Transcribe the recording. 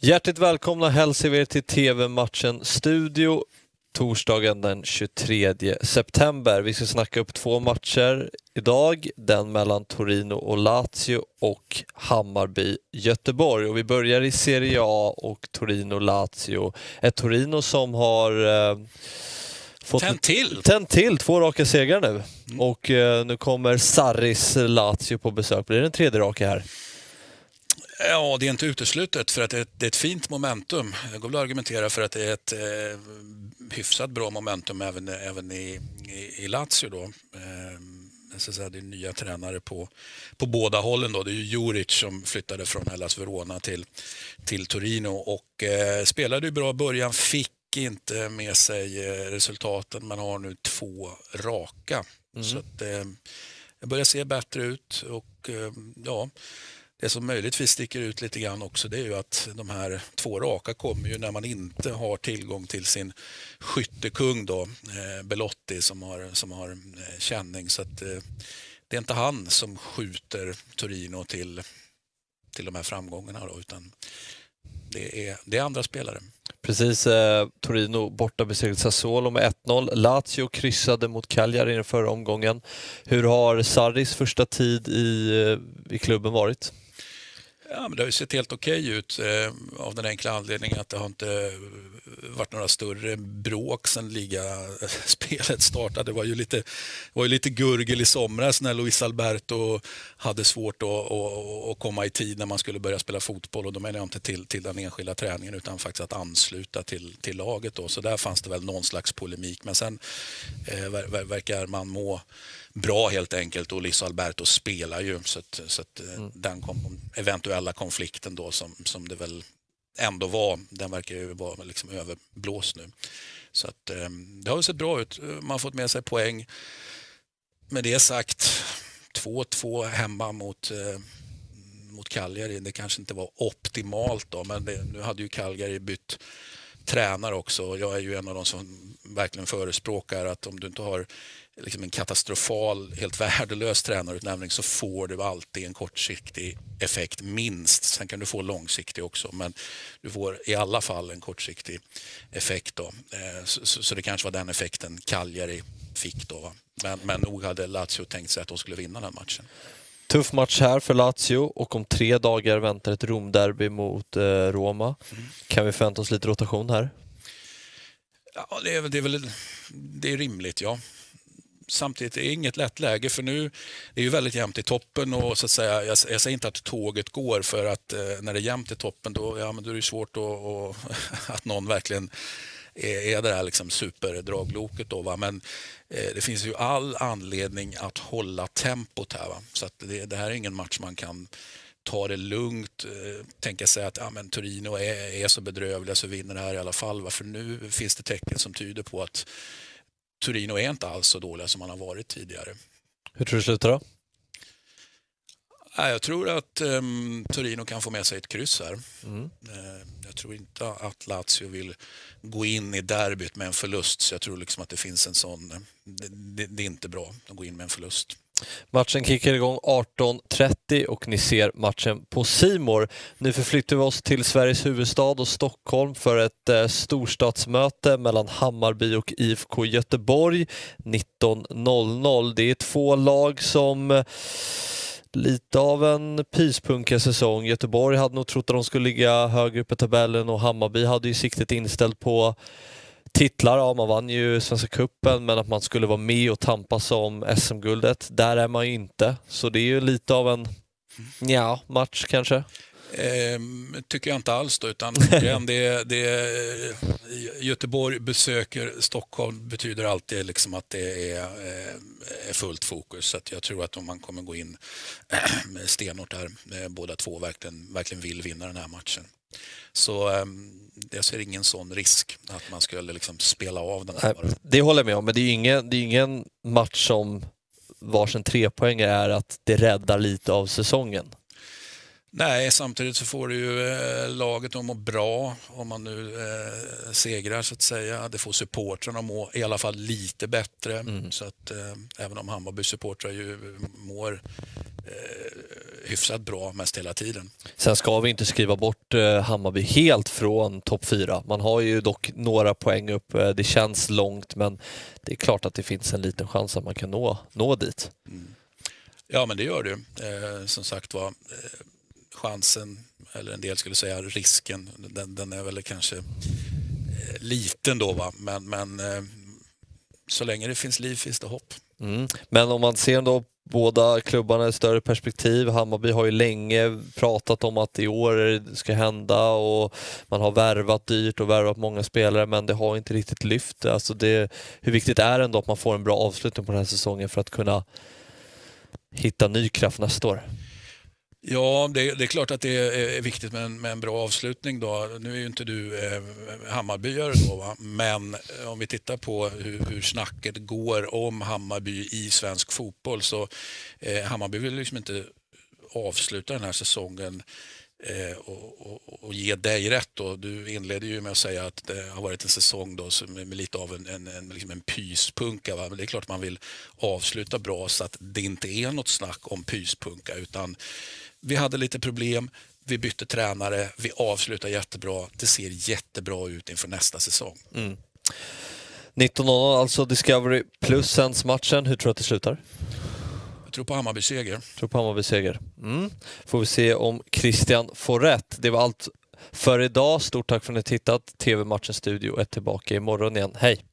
Hjärtligt välkomna hälsar vi er till TV-matchen Studio torsdagen den 23 september. Vi ska snacka upp två matcher idag, den mellan Torino och Lazio och Hammarby-Göteborg. Och vi börjar i Serie A och Torino-Lazio. Ett Torino som har eh, fått tänt till. Tänt till, två raka segrar nu. Mm. Och eh, nu kommer Sarris Lazio på besök. Blir det en tredje raka här? Ja, det är inte uteslutet för att det är, ett, fint momentum. Det går väl att argumentera för att det är ett eh, hyfsat bra momentum även, även i, i, i Lazio. Då. Eh, så säga, det är nya tränare på, på båda hållen. Då. Det är ju Juric som flyttade från Hellas Verona till, till Torino och eh, spelade ju bra i början, fick inte med sig eh, resultaten men har nu två raka. Mm. Så att, eh, det börjar se bättre ut och eh, ja, det som möjligtvis sticker ut lite grann också det är ju att de här två raka kommer ju när man inte har tillgång till sin skyttekung då, eh, Belotti som har, som har eh, känning. Så att, eh, det är inte han som skjuter Torino till, till de här framgångarna då, utan det är, det är andra spelare. Precis, eh, Torino borta besegrade Sassuolo med 1-0. Lazio kryssade mot Cagliari i den förra omgången. Hur har Sarris första tid i, eh, i klubben varit? Ja, men det har ju sett helt okej okay ut eh, av den enkla anledningen att det har inte eh, varit några större bråk sedan ligaspelet startade. Det var ju lite, var ju lite gurgel i somras när Luis Alberto hade svårt att, att, att, komma i tid när man skulle börja spela fotboll. Och då menar jag inte till, till den enskilda träningen utan faktiskt att ansluta till, till laget. Då. Så där fanns det väl någon slags polemik. Men sen eh, verkar man må bra helt enkelt och Liso Alberto spelar ju så att, så att eh, mm. den kom, eventuella konflikten då som, som det väl ändå var, den verkar ju vara liksom överblåst nu. Så att eh, det har sett bra ut. Man har fått med sig poäng. Med det sagt, 2-2 hemma mot, eh, mot Cagliari, det kanske inte var optimalt då, men det, nu hade ju Cagliari bytt tränare också. Jag är ju en av de som verkligen förespråkar att om du inte har liksom en katastrofal, helt värdelös tränarutnämning så får du alltid en kortsiktig effekt, minst. Sen kan du få långsiktig också, men du får i alla fall en kortsiktig effekt. Då. Eh, så, så, så det kanske var den effekten Cagliari fick. Då, Men, men nog hade Lazio tänkt sig att de skulle vinna den matchen. Tuff match här för Lazio och om tre dagar väntar ett Romderby mot eh, Roma. Mm. Kan vi förvänta oss lite rotation här? Ja, det är, det är väl det är rimligt, ja samtidigt är det inget lätt läge för nu är det ju väldigt jämnt i toppen och så att säga, jag, jag säger inte att tåget går för att eh, när det är jämnt i toppen då, ja, men då är det svårt att, och, att någon verkligen är, är det här liksom superdragloket. Då, va? Men eh, det finns ju all anledning att hålla tempot här. Va? Så att det, det här är ingen match man kan ta det lugnt, eh, tänka sig att ja, men Torino är, är så bedrövliga så vinner det här i alla fall. Va? För nu finns det tecken som tyder på att Torino är inte alls så dåliga som man har varit tidigare. Hur tror du det slutar då? Jag tror att um, Torino kan få med sig ett kryss här. Mm. Uh, jag tror inte att Lazio vill gå in i derbyt med en förlust, så jag tror liksom att det finns en sån... Det, det, det är inte bra att gå in med en förlust. Matchen kickar igång 18.30 och ni ser matchen på Simor. Nu förflyttar vi oss till Sveriges huvudstad och Stockholm för ett eh, storstadsmöte mellan Hammarby och IFK Göteborg 19.00. Det är två lag som eh, lite av en pyspunka-säsong. Göteborg hade nog trott att de skulle ligga högre upp i tabellen och Hammarby hade ju siktet inställt på titlar. Ja, man vann ju Svenska Cupen men att man skulle vara med och tampas om SM-guldet, där är man ju inte. Så det är ju lite av en ja, match kanske. Eh, tycker jag inte alls då, utan det, det, Göteborg besöker Stockholm betyder alltid liksom att det är, eh, är fullt fokus. Så jag tror att om man kommer gå in stenhårt där, eh, båda två verkligen, verkligen vill vinna den här matchen. Så ehm, jag ser ingen sån risk att man skulle liksom spela av den här. Nej, det håller jag med om, men det är ingen, det är ingen match som varsin trepoängare är att det räddar lite av säsongen. Nej, samtidigt så får du ju eh, laget att må bra om man nu eh, segrar så att säga. Det får supportrarna att må i alla fall lite bättre. Mm. Så att eh, även om Hammarby supportrar ju mår eh, hyfsat bra mest hela tiden. Sen ska vi inte skriva bort eh, Hammarby helt från topp fyra. Man har ju dock några poäng upp. Eh, det känns långt men det är klart att det finns en liten chans att man kan nå, nå dit. Mm. Ja men det gör det. Eh, som sagt var, eh, chansen, eller en del skulle säga risken, den, den är väl kanske eh, liten då va. Men, men eh, så länge det finns liv finns det hopp. Mm. Men om man ser då båda klubbarna i ett större perspektiv. Hammarby har ju länge pratat om att i år det ska hända och man har värvat dyrt och värvat många spelare men det har inte riktigt lyft. Alltså det, hur viktigt är det ändå att man får en bra avslutning på den här säsongen för att kunna hitta ny kraft nästa år? Ja, det, det, är klart att det är viktigt med en, med en, bra avslutning. Då. Nu är ju inte du eh, Hammarbyare då, va? men eh, om vi tittar på hur, hur snacket går om Hammarby i svensk fotboll så eh, Hammarby vill liksom inte avsluta den här säsongen Eh, och, och, och, ge dig rätt. Då. Du inledde ju med att säga att det har varit en säsong då som med lite av en, en, en, liksom en pyspunka. Va? Men det är klart man vill avsluta bra så att det inte är något snack om pyspunka utan vi hade lite problem, vi bytte tränare, vi avslutar jättebra. Det ser jättebra ut inför nästa säsong. Mm. 19.00 alltså Discovery plus sänds matchen. Hur tror du att det slutar? Jag tror på Hammarby-seger. Tror på Hammarby-seger. Mm. Får vi se om Christian får rätt. Det var allt för idag. Stort tack för att ni tittat. TV-matchen Studio är tillbaka imorgon igen. Hej!